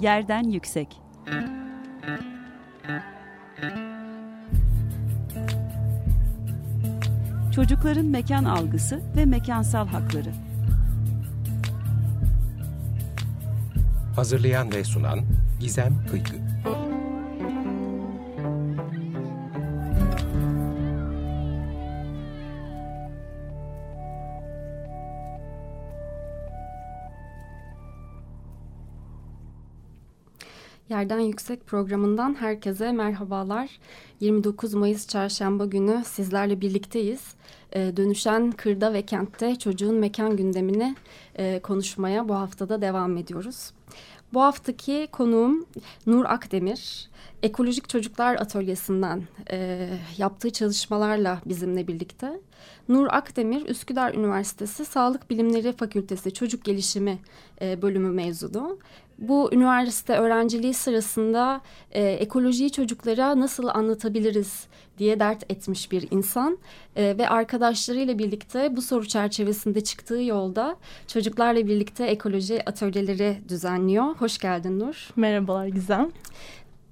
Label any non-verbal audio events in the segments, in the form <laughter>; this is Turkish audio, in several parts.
Yerden Yüksek. Çocukların mekan algısı ve mekansal hakları. Hazırlayan ve sunan Gizem Kıykı Yerden Yüksek programından herkese merhabalar. 29 Mayıs çarşamba günü sizlerle birlikteyiz. Ee, dönüşen kırda ve kentte çocuğun mekan gündemini e, konuşmaya bu haftada devam ediyoruz. Bu haftaki konuğum Nur Akdemir. Ekolojik Çocuklar Atölyesi'nden e, yaptığı çalışmalarla bizimle birlikte. Nur Akdemir, Üsküdar Üniversitesi Sağlık Bilimleri Fakültesi Çocuk Gelişimi e, bölümü mezunu. Bu üniversite öğrenciliği sırasında e, ekolojiyi çocuklara nasıl anlatabiliriz diye dert etmiş bir insan e, ve arkadaşlarıyla birlikte bu soru çerçevesinde çıktığı yolda çocuklarla birlikte ekoloji atölyeleri düzenliyor. Hoş geldin Nur. Merhabalar Gizem.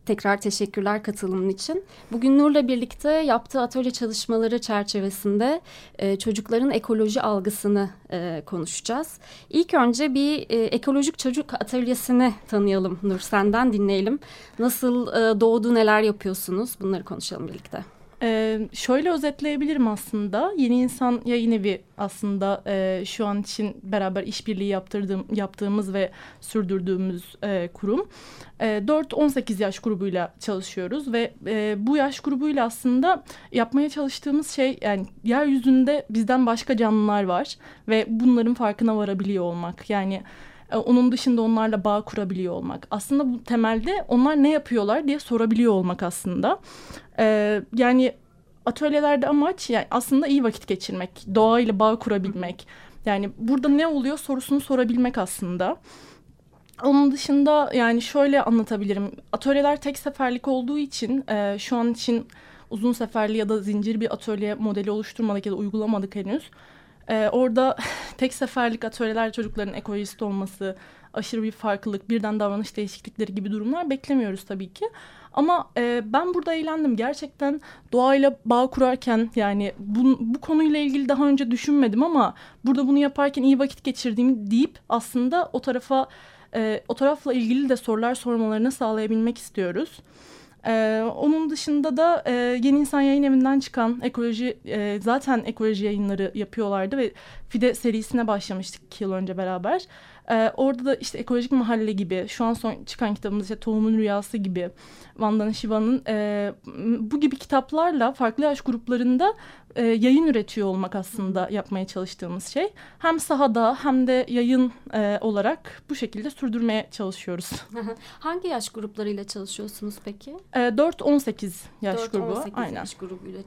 Tekrar teşekkürler katılımın için. Bugün Nur'la birlikte yaptığı atölye çalışmaları çerçevesinde e, çocukların ekoloji algısını e, konuşacağız. İlk önce bir e, ekolojik çocuk atölyesini tanıyalım Nur. Senden dinleyelim. Nasıl e, doğdu, neler yapıyorsunuz? Bunları konuşalım birlikte. Ee, şöyle özetleyebilirim aslında. Yeni İnsan Yayın Evi aslında e, şu an için beraber işbirliği yaptırdığım, yaptığımız ve sürdürdüğümüz e, kurum. E, 4-18 yaş grubuyla çalışıyoruz ve e, bu yaş grubuyla aslında yapmaya çalıştığımız şey yani yeryüzünde bizden başka canlılar var ve bunların farkına varabiliyor olmak. Yani e, onun dışında onlarla bağ kurabiliyor olmak. Aslında bu temelde onlar ne yapıyorlar diye sorabiliyor olmak aslında. Ee, yani atölyelerde amaç yani aslında iyi vakit geçirmek, doğayla bağ kurabilmek. Yani burada ne oluyor sorusunu sorabilmek aslında. Onun dışında yani şöyle anlatabilirim. Atölyeler tek seferlik olduğu için e, şu an için uzun seferli ya da zincir bir atölye modeli oluşturmadık ya da uygulamadık henüz. E, orada <sighs> tek seferlik atölyeler çocukların ekolojist olması, aşırı bir farklılık, birden davranış değişiklikleri gibi durumlar beklemiyoruz tabii ki. Ama e, ben burada eğlendim. Gerçekten doğayla bağ kurarken yani bu, bu konuyla ilgili daha önce düşünmedim ama burada bunu yaparken iyi vakit geçirdiğimi deyip aslında o tarafa e, o tarafla ilgili de sorular sormalarını sağlayabilmek istiyoruz. Ee, onun dışında da e, Yeni İnsan Yayın Evi'nden çıkan ekoloji e, zaten ekoloji yayınları yapıyorlardı ve Fide serisine başlamıştık iki yıl önce beraber. Ee, orada da işte ekolojik mahalle gibi şu an son çıkan kitabımız işte Tohumun Rüyası gibi Vandana Shiva'nın e, bu gibi kitaplarla farklı yaş gruplarında e, yayın üretiyor olmak aslında yapmaya çalıştığımız şey. Hem sahada hem de yayın e, olarak bu şekilde sürdürmeye çalışıyoruz. <laughs> Hangi yaş gruplarıyla çalışıyorsunuz peki? E, 4-18 yaş 4, grubu. 18 Aynen. yaş grubuyla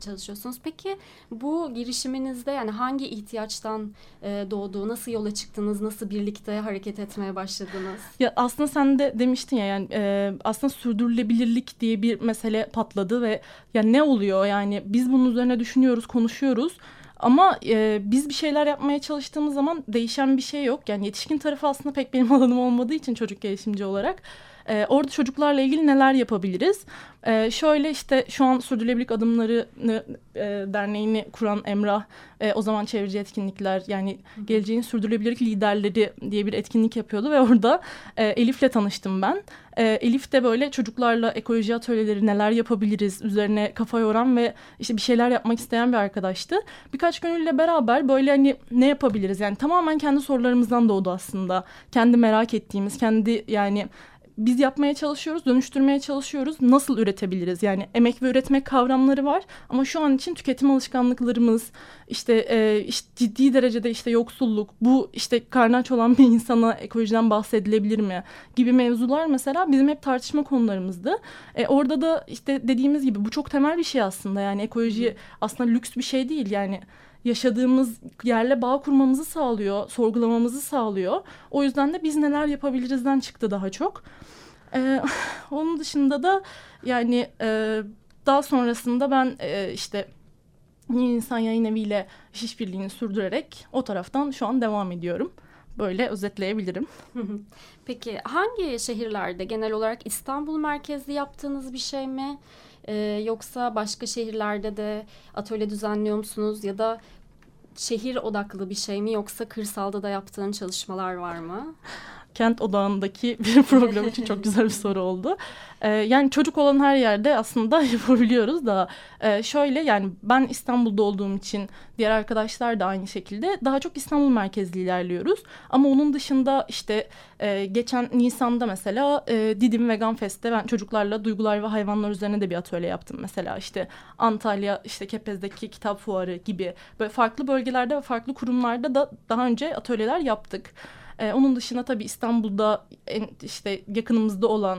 çalışıyorsunuz. Peki bu girişiminizde yani hangi ihtiyaçtan e, doğdu, nasıl yola çıktınız, nasıl birlikte hareket etmeye başladınız? Ya aslında sen de demiştin ya yani e, aslında sürdürülebilirlik diye bir mesele patladı ve yani ne oluyor yani biz bunun üzerine düşünüyoruz, konuşuyoruz. Ama e, biz bir şeyler yapmaya çalıştığımız zaman değişen bir şey yok. Yani yetişkin tarafı aslında pek benim <laughs> alanım olmadığı için çocuk gelişimci olarak. E, orada çocuklarla ilgili neler yapabiliriz? E, şöyle işte şu an Sürdürülebilirlik Adımları e, Derneği'ni kuran Emrah e, o zaman çevreci etkinlikler yani geleceğin sürdürülebilirlik liderleri diye bir etkinlik yapıyordu ve orada e, Elif'le tanıştım ben. E, Elif de böyle çocuklarla ekoloji atölyeleri neler yapabiliriz üzerine kafa yoran ve işte bir şeyler yapmak isteyen bir arkadaştı. Birkaç gönülle beraber böyle hani ne yapabiliriz yani tamamen kendi sorularımızdan doğdu aslında. Kendi merak ettiğimiz, kendi yani biz yapmaya çalışıyoruz, dönüştürmeye çalışıyoruz. Nasıl üretebiliriz? Yani emek ve üretmek kavramları var ama şu an için tüketim alışkanlıklarımız, işte, e, işte ciddi derecede işte yoksulluk, bu işte karnı aç olan bir insana ekolojiden bahsedilebilir mi gibi mevzular mesela bizim hep tartışma konularımızdı. E, orada da işte dediğimiz gibi bu çok temel bir şey aslında. Yani ekoloji aslında lüks bir şey değil. Yani yaşadığımız yerle bağ kurmamızı sağlıyor, sorgulamamızı sağlıyor. O yüzden de biz neler yapabilirizden çıktı daha çok. Ee, <laughs> onun dışında da yani e, daha sonrasında ben e, işte Yeni İnsan Yayın Evi ile işbirliğini sürdürerek o taraftan şu an devam ediyorum. Böyle özetleyebilirim. <laughs> Peki hangi şehirlerde genel olarak İstanbul merkezli yaptığınız bir şey mi? Ee, yoksa başka şehirlerde de atölye düzenliyor musunuz? Ya da şehir odaklı bir şey mi yoksa kırsalda da yaptığın çalışmalar var mı? Kent odağındaki <laughs> bir program için çok güzel bir soru oldu. Ee, yani çocuk olan her yerde aslında <laughs> yapabiliyoruz da e, şöyle yani ben İstanbul'da olduğum için diğer arkadaşlar da aynı şekilde daha çok İstanbul merkezli ilerliyoruz. Ama onun dışında işte e, geçen Nisan'da mesela e, Didim Vegan Fest'te ben çocuklarla duygular ve hayvanlar üzerine de bir atölye yaptım. Mesela işte Antalya işte Kepez'deki kitap fuarı gibi böyle farklı bölgelerde ve farklı kurumlarda da daha önce atölyeler yaptık. Ee, onun dışında tabii İstanbul'da en, işte yakınımızda olan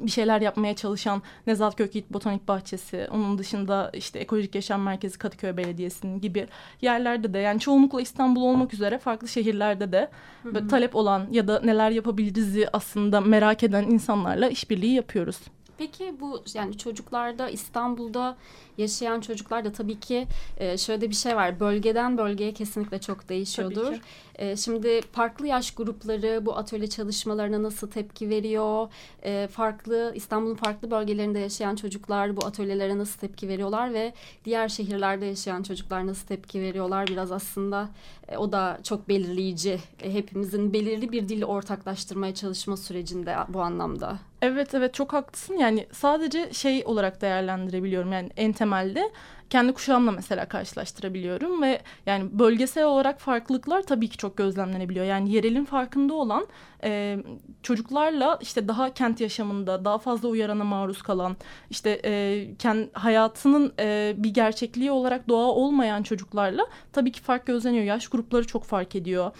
bir şeyler yapmaya çalışan Nezat Kökit Botanik Bahçesi, onun dışında işte Ekolojik Yaşam Merkezi Kadıköy Belediyesi'nin gibi yerlerde de yani çoğunlukla İstanbul olmak üzere farklı şehirlerde de hı hı. talep olan ya da neler yapabiliriz'i aslında merak eden insanlarla işbirliği yapıyoruz. Peki bu yani çocuklarda İstanbul'da yaşayan çocuklar da tabii ki e, şöyle bir şey var. Bölgeden bölgeye kesinlikle çok değişiyordur. E, şimdi farklı yaş grupları bu atölye çalışmalarına nasıl tepki veriyor? E, farklı İstanbul'un farklı bölgelerinde yaşayan çocuklar bu atölyelere nasıl tepki veriyorlar ve diğer şehirlerde yaşayan çocuklar nasıl tepki veriyorlar? Biraz aslında e, o da çok belirleyici. E, hepimizin belirli bir dili ortaklaştırmaya çalışma sürecinde bu anlamda. Evet evet çok haklısın. Yani sadece şey olarak değerlendirebiliyorum. Yani en temelde kendi kuşağımla mesela karşılaştırabiliyorum ve yani bölgesel olarak farklılıklar tabii ki çok gözlemlenebiliyor. Yani yerelin farkında olan e, çocuklarla işte daha kent yaşamında daha fazla uyarana maruz kalan işte e, kend, hayatının e, bir gerçekliği olarak doğa olmayan çocuklarla tabii ki fark gözleniyor. Yaş grupları çok fark ediyor.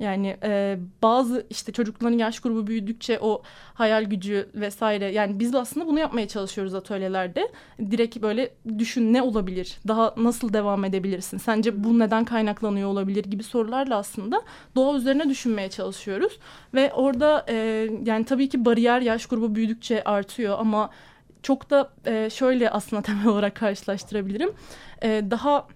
Yani e, bazı işte çocukların yaş grubu büyüdükçe o hayal gücü vesaire yani biz aslında bunu yapmaya çalışıyoruz atölyelerde. Direkt böyle düşün ne olabilir? Daha nasıl devam edebilirsin? Sence bu neden kaynaklanıyor olabilir gibi sorularla aslında doğa üzerine düşünmeye çalışıyoruz. Ve orada e, yani tabii ki bariyer yaş grubu büyüdükçe artıyor ama çok da e, şöyle aslında <laughs> temel olarak karşılaştırabilirim. E, daha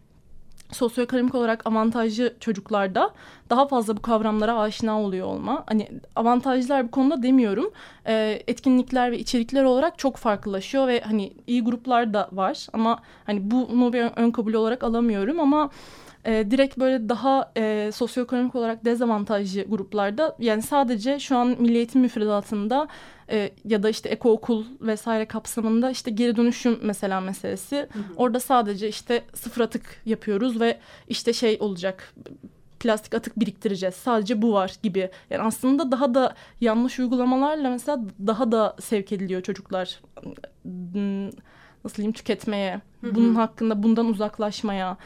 sosyoekonomik olarak avantajlı çocuklarda daha fazla bu kavramlara aşina oluyor olma. Hani avantajlar bu konuda demiyorum. E, etkinlikler ve içerikler olarak çok farklılaşıyor ve hani iyi gruplar da var ama hani bunu bir ön kabul olarak alamıyorum ama e, direkt böyle daha e, sosyoekonomik olarak dezavantajlı gruplarda yani sadece şu an milli eğitim müfredatında e, ya da işte ekookul vesaire kapsamında işte geri dönüşüm mesela meselesi. Hı hı. Orada sadece işte sıfır atık yapıyoruz ve işte şey olacak plastik atık biriktireceğiz. Sadece bu var gibi. Yani aslında daha da yanlış uygulamalarla mesela daha da sevk ediliyor çocuklar. Nasıl diyeyim tüketmeye, bunun hakkında bundan uzaklaşmaya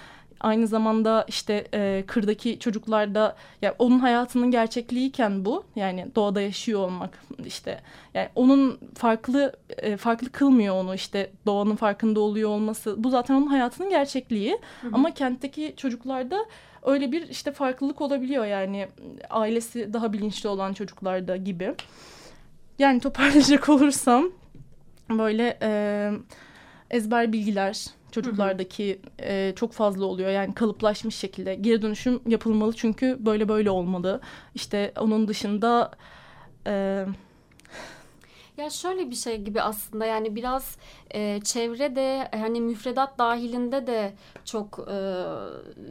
aynı zamanda işte e, kırdaki çocuklarda yani onun hayatının gerçekliğiyken bu yani doğada yaşıyor olmak işte yani onun farklı e, farklı kılmıyor onu işte doğanın farkında oluyor olması. Bu zaten onun hayatının gerçekliği. Hı hı. ama kentteki çocuklarda öyle bir işte farklılık olabiliyor. Yani ailesi daha bilinçli olan çocuklarda gibi. Yani toparlayacak <laughs> olursam böyle e, ezber bilgiler çocuklardaki e, çok fazla oluyor. Yani kalıplaşmış şekilde geri dönüşüm yapılmalı çünkü böyle böyle olmalı. İşte onun dışında... E, ya şöyle bir şey gibi aslında yani biraz e, çevrede hani müfredat dahilinde de çok e,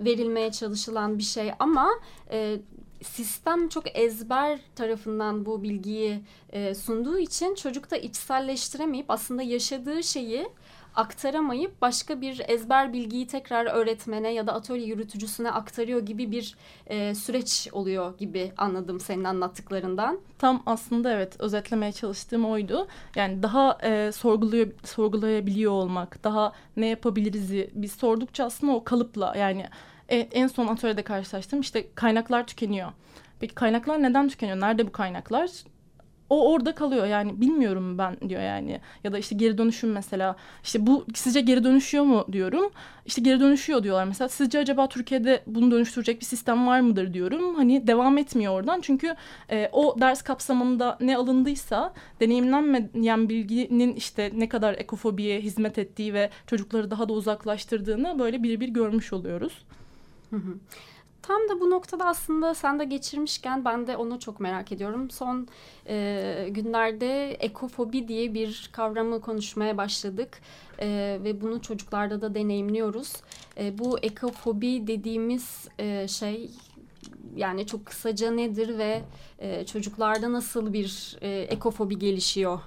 verilmeye çalışılan bir şey ama e, sistem çok ezber tarafından bu bilgiyi e, sunduğu için çocuk da içselleştiremeyip aslında yaşadığı şeyi aktaramayıp başka bir ezber bilgiyi tekrar öğretmene ya da atölye yürütücüsüne aktarıyor gibi bir e, süreç oluyor gibi anladım senin anlattıklarından. Tam aslında evet özetlemeye çalıştığım oydu. Yani daha e, sorguluyor, sorgulayabiliyor olmak, daha ne yapabiliriz'i biz sordukça aslında o kalıpla yani e, en son atölyede karşılaştım işte kaynaklar tükeniyor. Peki kaynaklar neden tükeniyor? Nerede bu kaynaklar? O orada kalıyor yani bilmiyorum ben diyor yani. Ya da işte geri dönüşüm mesela işte bu sizce geri dönüşüyor mu diyorum. İşte geri dönüşüyor diyorlar mesela. Sizce acaba Türkiye'de bunu dönüştürecek bir sistem var mıdır diyorum. Hani devam etmiyor oradan. Çünkü e, o ders kapsamında ne alındıysa deneyimlenmeyen bilginin işte ne kadar ekofobiye hizmet ettiği ve çocukları daha da uzaklaştırdığını böyle bir bir görmüş oluyoruz. Hı hı. Tam da bu noktada aslında sen de geçirmişken ben de onu çok merak ediyorum. Son e, günlerde ekofobi diye bir kavramı konuşmaya başladık e, ve bunu çocuklarda da deneyimliyoruz. E, bu ekofobi dediğimiz e, şey yani çok kısaca nedir ve e, çocuklarda nasıl bir e, ekofobi gelişiyor?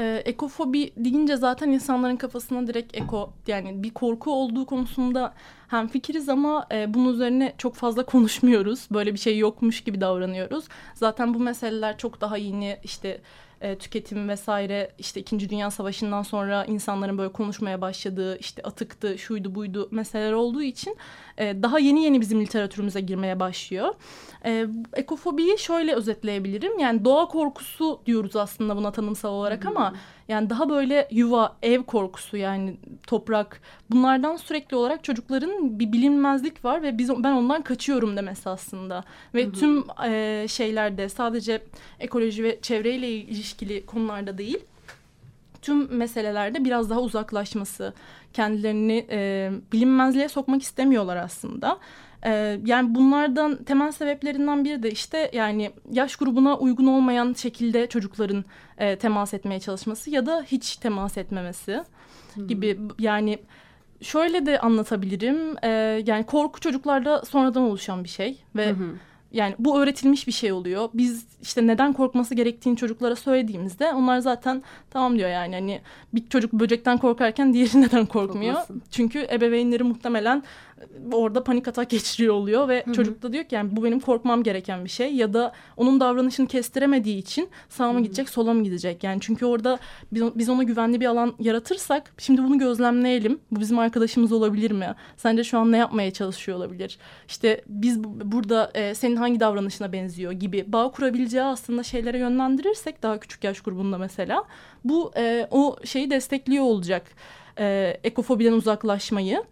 E, ekofobi deyince zaten insanların kafasına direkt eko yani bir korku olduğu konusunda hem fikiriz ama e, bunun üzerine çok fazla <laughs> konuşmuyoruz. Böyle bir şey yokmuş gibi davranıyoruz. Zaten bu meseleler çok daha yeni işte e, tüketim vesaire işte İkinci Dünya Savaşı'ndan sonra insanların böyle konuşmaya başladığı işte atıktı şuydu buydu meseleler olduğu için e, daha yeni yeni bizim literatürümüze girmeye başlıyor. E, ekofobiyi şöyle özetleyebilirim yani doğa korkusu diyoruz aslında buna tanımsal olarak ama yani daha böyle yuva, ev korkusu yani toprak bunlardan sürekli olarak çocukların bir bilinmezlik var ve biz ben ondan kaçıyorum demesi aslında. Ve hı hı. tüm e, şeylerde sadece ekoloji ve çevreyle ilişkili konularda değil tüm meselelerde biraz daha uzaklaşması, kendilerini e, bilinmezliğe sokmak istemiyorlar aslında. Ee, yani bunlardan temel sebeplerinden biri de işte yani yaş grubuna uygun olmayan şekilde çocukların e, temas etmeye çalışması ya da hiç temas etmemesi hmm. gibi yani şöyle de anlatabilirim e, yani korku çocuklarda sonradan oluşan bir şey ve hmm. Yani bu öğretilmiş bir şey oluyor. Biz işte neden korkması gerektiğini çocuklara söylediğimizde onlar zaten tamam diyor yani hani bir çocuk böcekten korkarken diğeri <laughs> neden korkmuyor? Korkmasın. Çünkü ebeveynleri muhtemelen orada panik atak <laughs> geçiriyor oluyor ve Hı-hı. çocuk da diyor ki yani bu benim korkmam gereken bir şey. Ya da onun davranışını kestiremediği için sağa mı gidecek sola mı gidecek? Yani çünkü orada biz, biz ona güvenli bir alan yaratırsak şimdi bunu gözlemleyelim. Bu bizim arkadaşımız olabilir mi? Sence şu an ne yapmaya çalışıyor olabilir? İşte biz burada e, senin hangi davranışına benziyor? gibi bağ kurabileceği aslında şeylere yönlendirirsek daha küçük yaş grubunda mesela bu e, o şeyi destekliyor olacak e, ekofobiden uzaklaşmayı.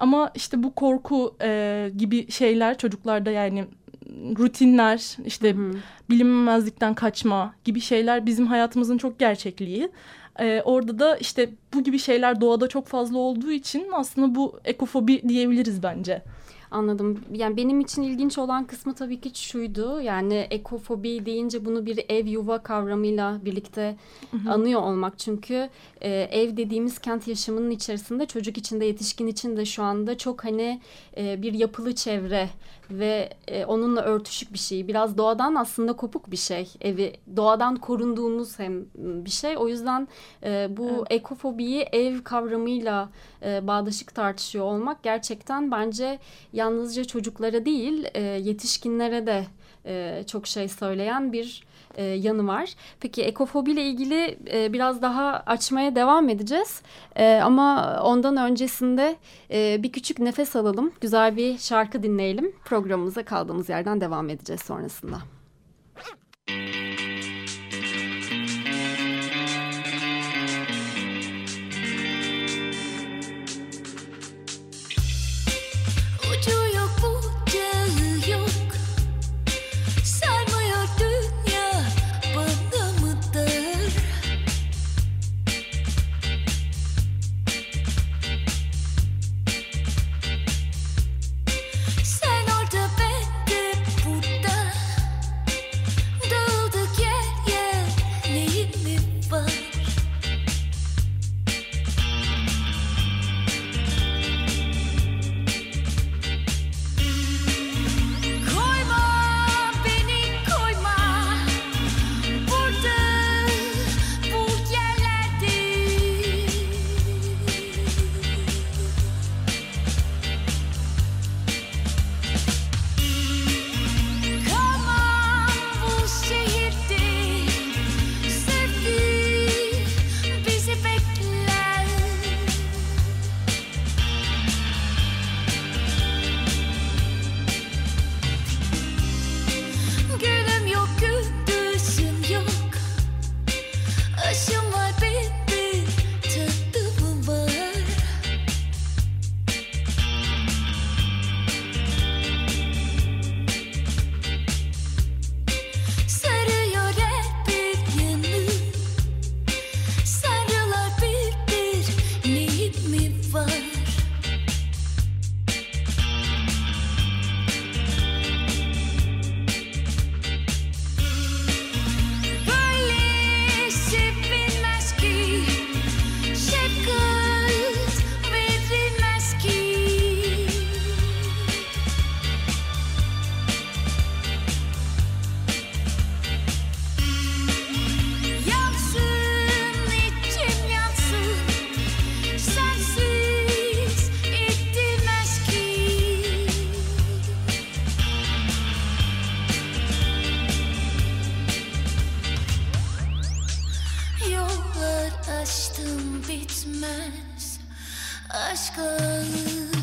Ama işte bu korku e, gibi şeyler çocuklarda yani rutinler işte hı hı. bilinmezlikten kaçma gibi şeyler bizim hayatımızın çok gerçekliği. Ee, orada da işte bu gibi şeyler doğada çok fazla olduğu için aslında bu ekofobi diyebiliriz bence. Anladım. Yani benim için ilginç olan kısmı tabii ki şuydu. Yani ekofobi deyince bunu bir ev yuva kavramıyla birlikte hı hı. anıyor olmak. Çünkü e, ev dediğimiz kent yaşamının içerisinde çocuk için de yetişkin için de şu anda çok hani e, bir yapılı çevre ve e, onunla örtüşük bir şey. Biraz doğadan aslında kopuk bir şey. Evi doğadan korunduğumuz hem bir şey. O yüzden e, bu evet. ekofobiyi ev kavramıyla e, bağdaşık tartışıyor olmak gerçekten bence yalnızca çocuklara değil e, yetişkinlere de e, çok şey söyleyen bir e, yanı var. Peki ekofobi ile ilgili e, biraz daha açmaya devam edeceğiz. E, ama ondan öncesinde e, bir küçük nefes alalım. Güzel bir şarkı dinleyelim. Programımıza kaldığımız yerden devam edeceğiz sonrasında. Hayatım bitmez aşkım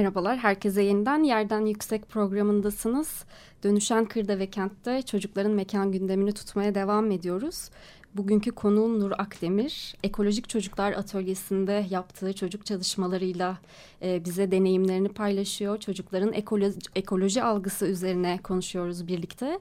Merhabalar, herkese yeniden Yerden Yüksek programındasınız. Dönüşen kırda ve kentte çocukların mekan gündemini tutmaya devam ediyoruz. Bugünkü konuğum Nur Akdemir. Ekolojik Çocuklar Atölyesi'nde yaptığı çocuk çalışmalarıyla e, bize deneyimlerini paylaşıyor. Çocukların ekoloji, ekoloji algısı üzerine konuşuyoruz birlikte.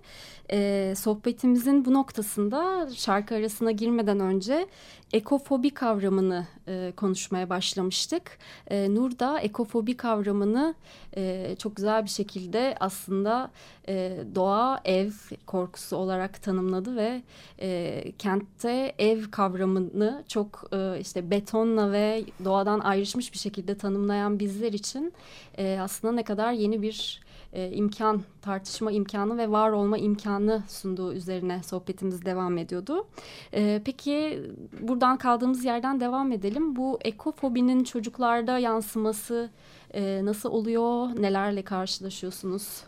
E, sohbetimizin bu noktasında şarkı arasına girmeden önce ekofobi kavramını e, konuşmaya başlamıştık. E, Nur da ekofobi kavramını e, çok güzel bir şekilde aslında e, doğa ev korkusu olarak tanımladı ve e, kentte ev kavramını çok e, işte betonla ve doğadan ayrışmış bir şekilde tanımlayan bizler için e, aslında ne kadar yeni bir e, imkan, tartışma imkanı ve var olma imkanı sunduğu üzerine sohbetimiz devam ediyordu. E, peki buradan kaldığımız yerden devam edelim. Bu ekofobinin çocuklarda yansıması e, nasıl oluyor? Nelerle karşılaşıyorsunuz?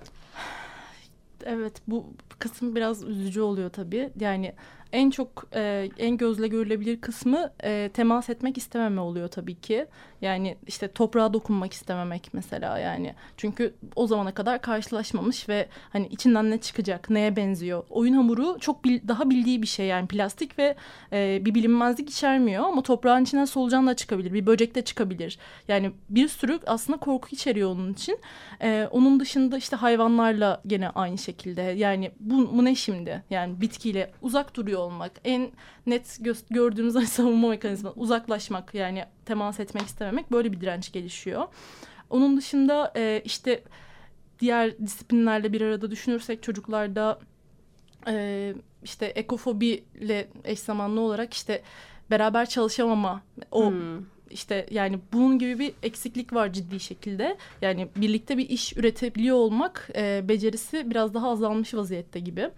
Evet bu kısım biraz üzücü oluyor tabii. Yani en çok e, en gözle görülebilir kısmı e, temas etmek istememe oluyor tabii ki. Yani işte toprağa dokunmak istememek mesela yani. Çünkü o zamana kadar karşılaşmamış ve hani içinden ne çıkacak, neye benziyor. Oyun hamuru çok bil, daha bildiği bir şey yani plastik ve e, bir bilinmezlik içermiyor ama toprağın içinden solucan da çıkabilir, bir böcek de çıkabilir. Yani bir sürü aslında korku içeriyor onun için. E, onun dışında işte hayvanlarla gene aynı şekilde. Yani bu, bu ne şimdi? Yani bitkiyle uzak duruyor olmak, en net gördüğümüz <laughs> savunma mekanizması uzaklaşmak yani temas etmek istememek böyle bir direnç gelişiyor. Onun dışında e, işte diğer disiplinlerle bir arada düşünürsek çocuklarda e, işte ekofobiyle eş zamanlı olarak işte beraber çalışamama o hmm. İşte yani bunun gibi bir eksiklik var ciddi şekilde. Yani birlikte bir iş üretebiliyor olmak e, becerisi biraz daha azalmış vaziyette gibi.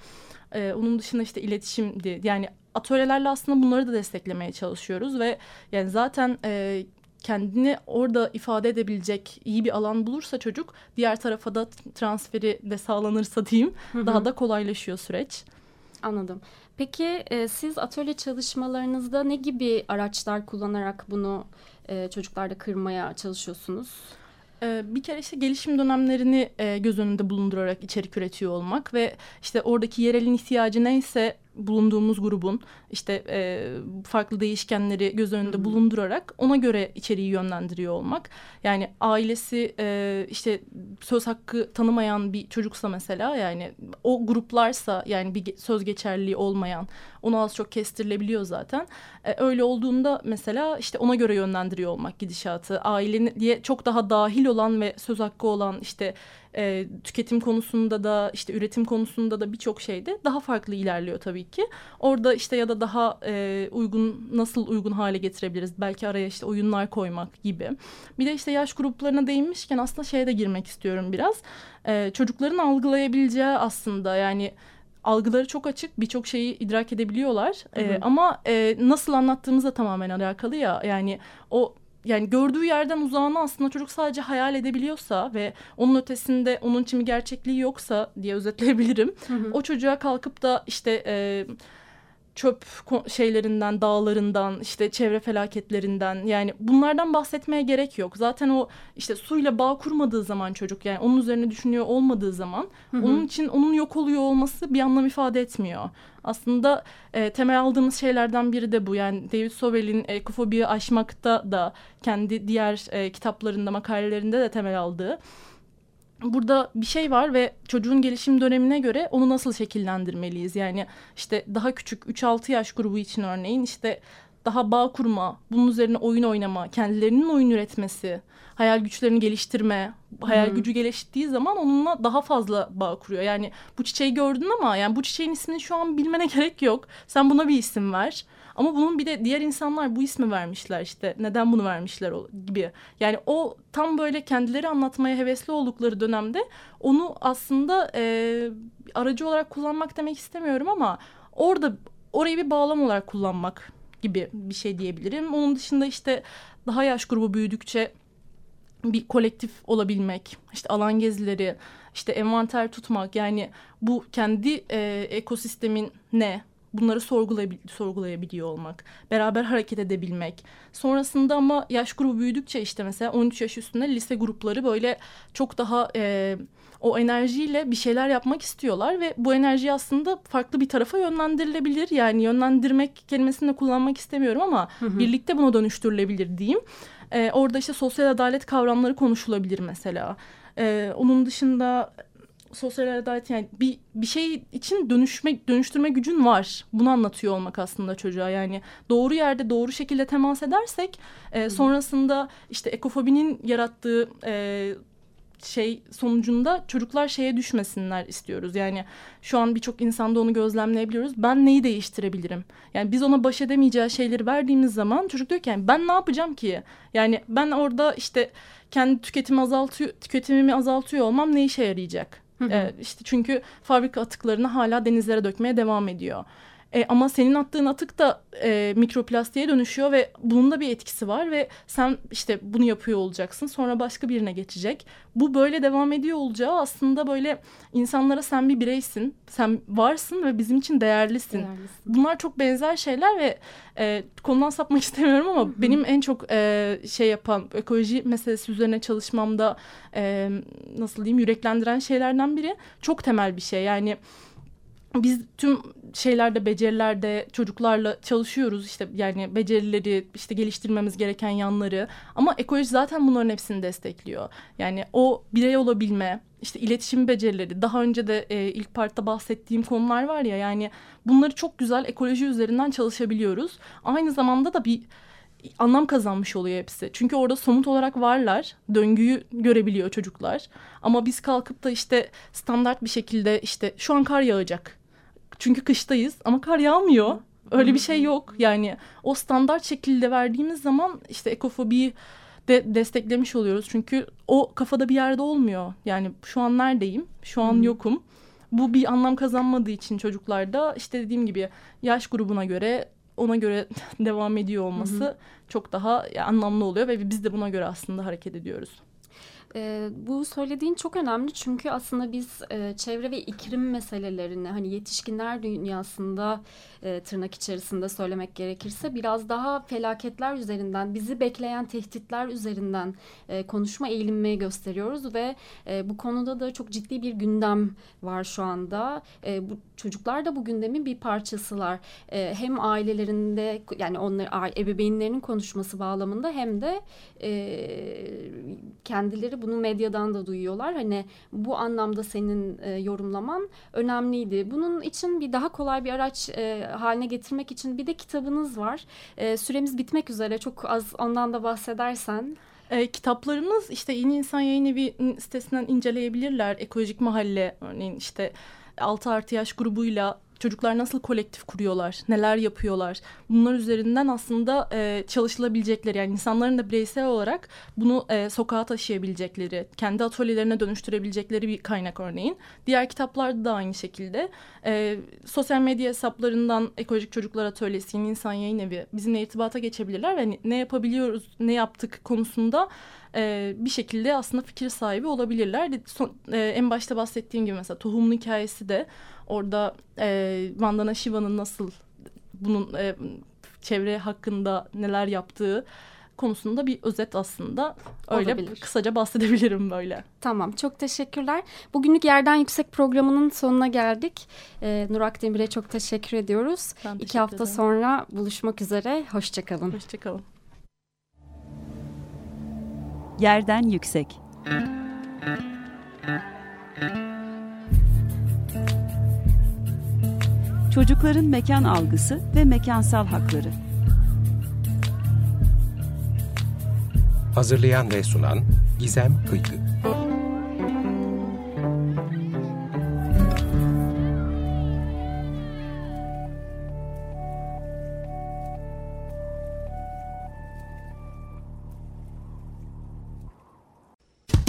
E, onun dışında işte iletişimdi. Yani atölyelerle aslında bunları da desteklemeye çalışıyoruz ve yani zaten e, kendini orada ifade edebilecek iyi bir alan bulursa çocuk diğer tarafa da transferi de sağlanırsa diyeyim hı hı. daha da kolaylaşıyor süreç. Anladım. Peki e, siz atölye çalışmalarınızda ne gibi araçlar kullanarak bunu e, çocuklarda kırmaya çalışıyorsunuz? Ee, bir kere işte gelişim dönemlerini e, göz önünde bulundurarak içerik üretiyor olmak ve işte oradaki yerelin ihtiyacı neyse bulunduğumuz grubun işte e, farklı değişkenleri göz önünde Hı-hı. bulundurarak ona göre içeriği yönlendiriyor olmak. Yani ailesi e, işte söz hakkı tanımayan bir çocuksa mesela yani o gruplarsa yani bir söz geçerliliği olmayan onu az çok kestirilebiliyor zaten. E, öyle olduğunda mesela işte ona göre yönlendiriyor olmak gidişatı. Ailenin diye çok daha dahil olan ve söz hakkı olan işte e, tüketim konusunda da işte üretim konusunda da birçok şeyde daha farklı ilerliyor tabii ki. Orada işte ya da daha e, uygun nasıl uygun hale getirebiliriz? Belki araya işte oyunlar koymak gibi. Bir de işte yaş gruplarına değinmişken aslında şeye de girmek istiyorum biraz. E, çocukların algılayabileceği aslında yani algıları çok açık birçok şeyi idrak edebiliyorlar hı hı. E, ama e, nasıl anlattığımızla tamamen alakalı ya yani o yani gördüğü yerden uzağını aslında çocuk sadece hayal edebiliyorsa ve onun ötesinde onun için bir gerçekliği yoksa diye özetleyebilirim. Hı hı. O çocuğa kalkıp da işte e, çöp şeylerinden, dağlarından, işte çevre felaketlerinden yani bunlardan bahsetmeye gerek yok. Zaten o işte suyla bağ kurmadığı zaman çocuk yani onun üzerine düşünüyor olmadığı zaman hı hı. onun için onun yok oluyor olması bir anlam ifade etmiyor. Aslında e, temel aldığımız şeylerden biri de bu. Yani David Sowell'in ekofobiyi aşmakta da kendi diğer e, kitaplarında, makalelerinde de temel aldığı burada bir şey var ve çocuğun gelişim dönemine göre onu nasıl şekillendirmeliyiz? Yani işte daha küçük 3-6 yaş grubu için örneğin işte daha bağ kurma, bunun üzerine oyun oynama, kendilerinin oyun üretmesi, hayal güçlerini geliştirme, hayal hmm. gücü geliştiği zaman onunla daha fazla bağ kuruyor. Yani bu çiçeği gördün ama yani bu çiçeğin ismini şu an bilmene <laughs> gerek yok. Sen buna bir isim ver. Ama bunun bir de diğer insanlar bu ismi vermişler işte neden bunu vermişler gibi. Yani o tam böyle kendileri anlatmaya hevesli oldukları dönemde onu aslında e, aracı olarak kullanmak demek istemiyorum ama orada orayı bir bağlam olarak kullanmak gibi bir şey diyebilirim. Onun dışında işte daha yaş grubu büyüdükçe bir kolektif olabilmek, işte alan gezileri, işte envanter tutmak yani bu kendi e, ekosistemin ne, bunları sorgulayabil sorgulayabiliyor olmak, beraber hareket edebilmek. Sonrasında ama yaş grubu büyüdükçe işte mesela 13 yaş üstünde lise grupları böyle çok daha e, o enerjiyle bir şeyler yapmak istiyorlar ve bu enerji aslında farklı bir tarafa yönlendirilebilir. Yani yönlendirmek kelimesini de kullanmak istemiyorum ama hı hı. birlikte buna dönüştürülebilir diyeyim. E, orada işte sosyal adalet kavramları konuşulabilir mesela. E, onun dışında sosyal adalet yani bir bir şey için dönüşme dönüştürme gücün var. Bunu anlatıyor olmak aslında çocuğa. Yani doğru yerde doğru şekilde temas edersek e, sonrasında işte ekofobinin yarattığı e, şey sonucunda çocuklar şeye düşmesinler istiyoruz. Yani şu an birçok insanda onu gözlemleyebiliyoruz. Ben neyi değiştirebilirim? Yani biz ona baş edemeyeceği şeyleri verdiğimiz zaman çocuk diyor ki yani ben ne yapacağım ki? Yani ben orada işte kendi tüketimi azaltıyor, tüketimimi azaltıyor olmam ne işe yarayacak? Hı hı. E, işte çünkü fabrika atıklarını hala denizlere dökmeye devam ediyor. E, ama senin attığın atık da e, mikroplastiğe dönüşüyor ve bunun da bir etkisi var ve sen işte bunu yapıyor olacaksın sonra başka birine geçecek. Bu böyle devam ediyor olacağı aslında böyle insanlara sen bir bireysin, sen varsın ve bizim için değerlisin. değerlisin. Bunlar çok benzer şeyler ve e, konudan sapmak <laughs> istemiyorum ama Hı-hı. benim en çok e, şey yapan ekoloji meselesi üzerine çalışmamda e, nasıl diyeyim yüreklendiren şeylerden biri çok temel bir şey yani biz tüm şeylerde becerilerde çocuklarla çalışıyoruz işte yani becerileri işte geliştirmemiz gereken yanları ama ekoloji zaten bunların hepsini destekliyor. Yani o birey olabilme işte iletişim becerileri daha önce de e, ilk partta bahsettiğim konular var ya yani bunları çok güzel ekoloji üzerinden çalışabiliyoruz. Aynı zamanda da bir anlam kazanmış oluyor hepsi. Çünkü orada somut olarak varlar. Döngüyü görebiliyor çocuklar. Ama biz kalkıp da işte standart bir şekilde işte şu an kar yağacak çünkü kıştayız ama kar yağmıyor. Öyle bir şey yok. Yani o standart şekilde verdiğimiz zaman işte ekofobiyi de desteklemiş oluyoruz. Çünkü o kafada bir yerde olmuyor. Yani şu an neredeyim? Şu an yokum. Bu bir anlam kazanmadığı için çocuklarda işte dediğim gibi yaş grubuna göre ona göre <laughs> devam ediyor olması çok daha anlamlı oluyor ve biz de buna göre aslında hareket ediyoruz. E, bu söylediğin çok önemli çünkü aslında biz e, çevre ve iklim meselelerini hani yetişkinler dünyasında e, tırnak içerisinde söylemek gerekirse biraz daha felaketler üzerinden bizi bekleyen tehditler üzerinden e, konuşma eğilimini gösteriyoruz ve e, bu konuda da çok ciddi bir gündem var şu anda. E, bu çocuklar da bu gündemin bir parçasılar. E, hem ailelerinde yani onlar ebeveynlerinin konuşması bağlamında hem de e, kendileri bunu medyadan da duyuyorlar. Hani bu anlamda senin e, yorumlaman önemliydi. Bunun için bir daha kolay bir araç e, haline getirmek için bir de kitabınız var. E, süremiz bitmek üzere. Çok az ondan da bahsedersen. E, kitaplarımız işte Yeni İnsan Yayın Evi sitesinden inceleyebilirler. Ekolojik Mahalle örneğin işte 6 artı yaş grubuyla çocuklar nasıl kolektif kuruyorlar, neler yapıyorlar. Bunlar üzerinden aslında e, çalışılabilecekleri yani insanların da bireysel olarak bunu e, sokağa taşıyabilecekleri, kendi atölyelerine dönüştürebilecekleri bir kaynak örneğin. Diğer kitaplarda da aynı şekilde. E, sosyal medya hesaplarından Ekolojik Çocuklar Atölyesi, İnsan Yayın Evi bizimle irtibata geçebilirler ve ne yapabiliyoruz, ne yaptık konusunda e, bir şekilde aslında fikir sahibi olabilirler. Son, e, en başta bahsettiğim gibi mesela tohumun hikayesi de orada e, Vandana Shiva'nın nasıl bunun e, çevre hakkında neler yaptığı konusunda bir özet aslında. Öyle Olabilir. kısaca bahsedebilirim böyle. Tamam çok teşekkürler. Bugünlük Yerden Yüksek programının sonuna geldik. Ee, Nur Akdemir'e çok teşekkür ediyoruz. Ben teşekkür İki hafta ederim. sonra buluşmak üzere. Hoşçakalın. Hoşçakalın. Yerden Yüksek. Çocukların mekan algısı ve mekansal hakları. Hazırlayan ve sunan Gizem Kıykı